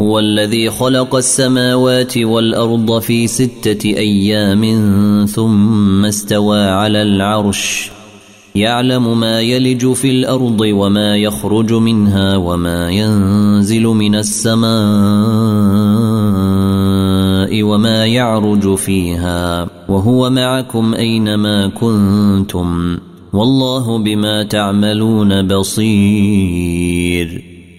هو الذي خلق السماوات والأرض في ستة أيام ثم استوى على العرش. يعلم ما يلج في الأرض وما يخرج منها وما ينزل من السماء وما يعرج فيها. وهو معكم أينما كنتم. والله بما تعملون بصير.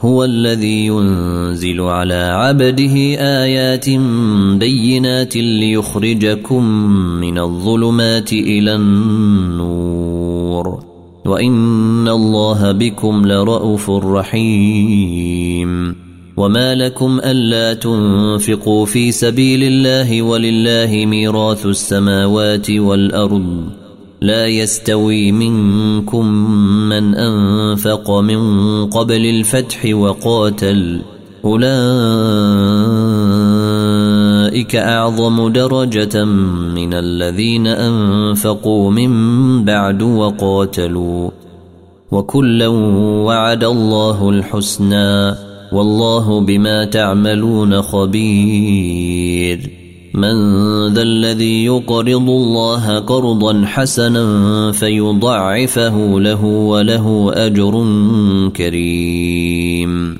هو الذي ينزل على عبده آيات بينات ليخرجكم من الظلمات إلى النور. وإن الله بكم لرءوف رحيم. وما لكم ألا تنفقوا في سبيل الله ولله ميراث السماوات والأرض. لا يستوي منكم من أنفق من قبل الفتح وقاتل. أولئك أعظم درجة من الذين أنفقوا من بعد وقاتلوا. وكلا وعد الله الحسنى. والله بما تعملون خبير. من ذا الذي يقرض الله قرضا حسنا فيضعفه له وله أجر كريم.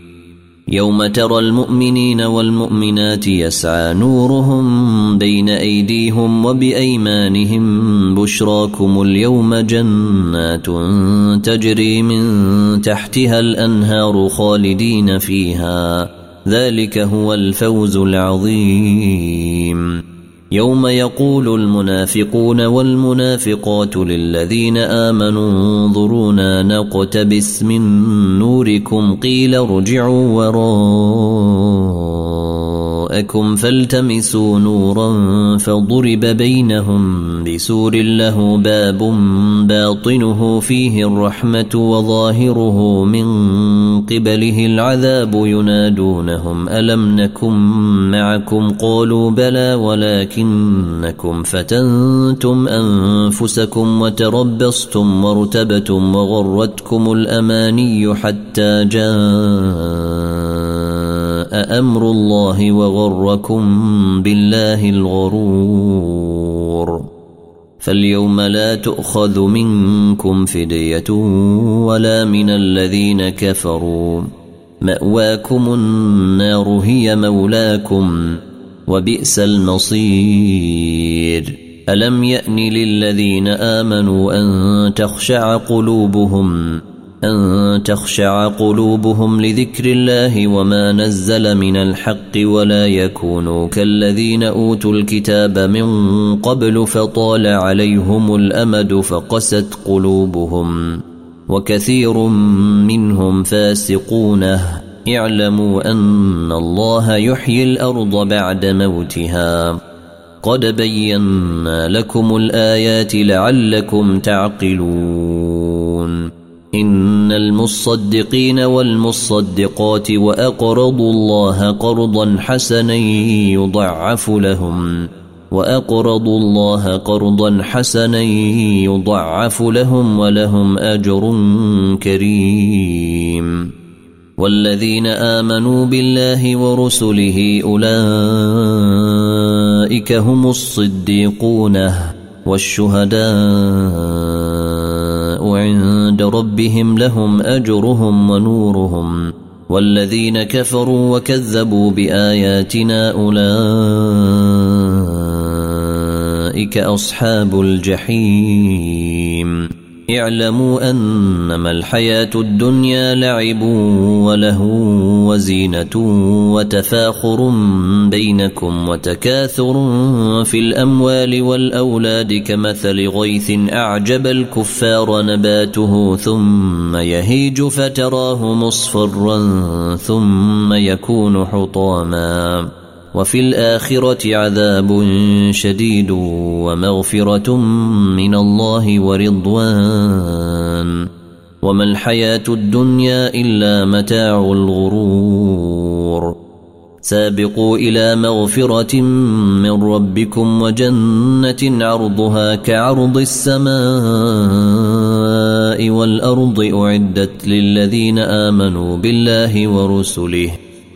يوم ترى المؤمنين والمؤمنات يسعى نورهم بين أيديهم وبأيمانهم بشراكم اليوم جنات تجري من تحتها الأنهار خالدين فيها. ذلك هو الفوز العظيم. يوم يقول المنافقون والمنافقات للذين آمنوا انظرونا نقتبس من نوركم قيل ارجعوا وراءكم فالتمسوا نورا فضرب بينهم بسور له باب باطنه فيه الرحمة وظاهره من قبله العذاب ينادونهم ألم نكن معكم؟ قالوا بلى ولكنكم فتنتم أنفسكم وتربصتم وارتبتم وغرتكم الأماني حتى جاء أمر الله وغركم بالله الغرور. فاليوم لا تؤخذ منكم فدية ولا من الذين كفروا. مأواكم النار هي مولاكم وبئس المصير. ألم يأن للذين آمنوا أن تخشع قلوبهم أن تخشع قلوبهم لذكر الله وما نزل من الحق ولا يكونوا كالذين أوتوا الكتاب من قبل فطال عليهم الأمد فقست قلوبهم وكثير منهم فاسقونه اعلموا أن الله يحيي الأرض بعد موتها. قد بينا لكم الآيات لعلكم تعقلون. إن المصدقين والمصدقات وأقرضوا الله قرضا حسنا يضعف لهم وأقرضوا الله قرضا حسنا يضعف لهم ولهم أجر كريم. والذين آمنوا بالله ورسله أولئك هم الصديقون والشهداء عند ربهم لهم أجرهم ونورهم والذين كفروا وكذبوا بآياتنا أولئك أصحاب الجحيم اعلموا أنما الحياة الدنيا لعب وله وزينة وتفاخر بينكم وتكاثر في الأموال والأولاد كمثل غيث أعجب الكفار نباته ثم يهيج فتراه مصفرا ثم يكون حطاما وفي الآخرة عذاب شديد ومغفرة من الله ورضوان. وما الحياة الدنيا إلا متاع الغرور. سابقوا إلى مغفرة من ربكم وجنة عرضها كعرض السماء والأرض أعدت للذين آمنوا بالله ورسله.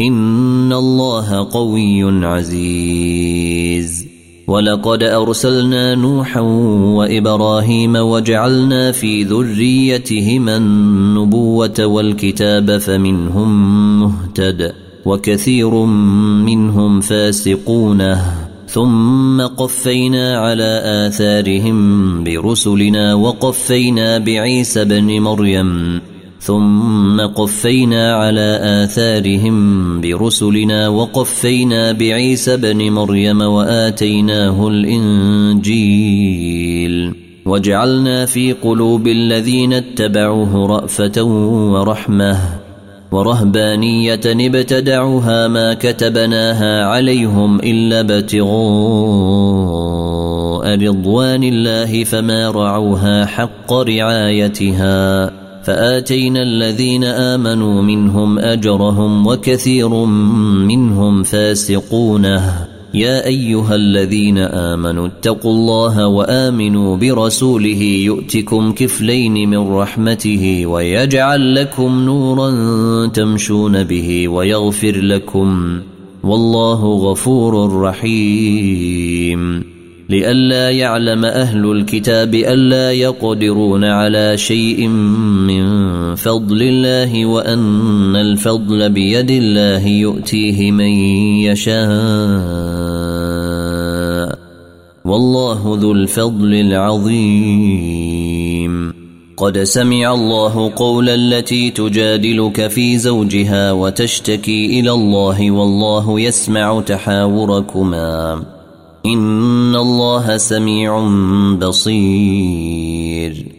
إن الله قوي عزيز. ولقد أرسلنا نوحا وإبراهيم وجعلنا في ذريتهما النبوة والكتاب فمنهم مهتد وكثير منهم فاسقونه ثم قفينا على آثارهم برسلنا وقفينا بعيسى بن مريم ثم قفينا على آثارهم برسلنا وقفينا بعيسى بن مريم وآتيناه الإنجيل وجعلنا في قلوب الذين اتبعوه رأفة ورحمة ورهبانية ابتدعوها ما كتبناها عليهم إلا ابتغاء رضوان الله فما رعوها حق رعايتها فآتينا الذين آمنوا منهم أجرهم وكثير منهم فاسقونه يا أيها الذين آمنوا اتقوا الله وآمنوا برسوله يؤتكم كفلين من رحمته ويجعل لكم نورا تمشون به ويغفر لكم. والله غفور رحيم. لئلا يعلم أهل الكتاب ألا يقدرون على شيء من فضل الله وأن الفضل بيد الله يؤتيه من يشاء. والله ذو الفضل العظيم. قد سمع الله قول التي تجادلك في زوجها وتشتكي إلى الله والله يسمع تحاوركما. ان الله سميع بصير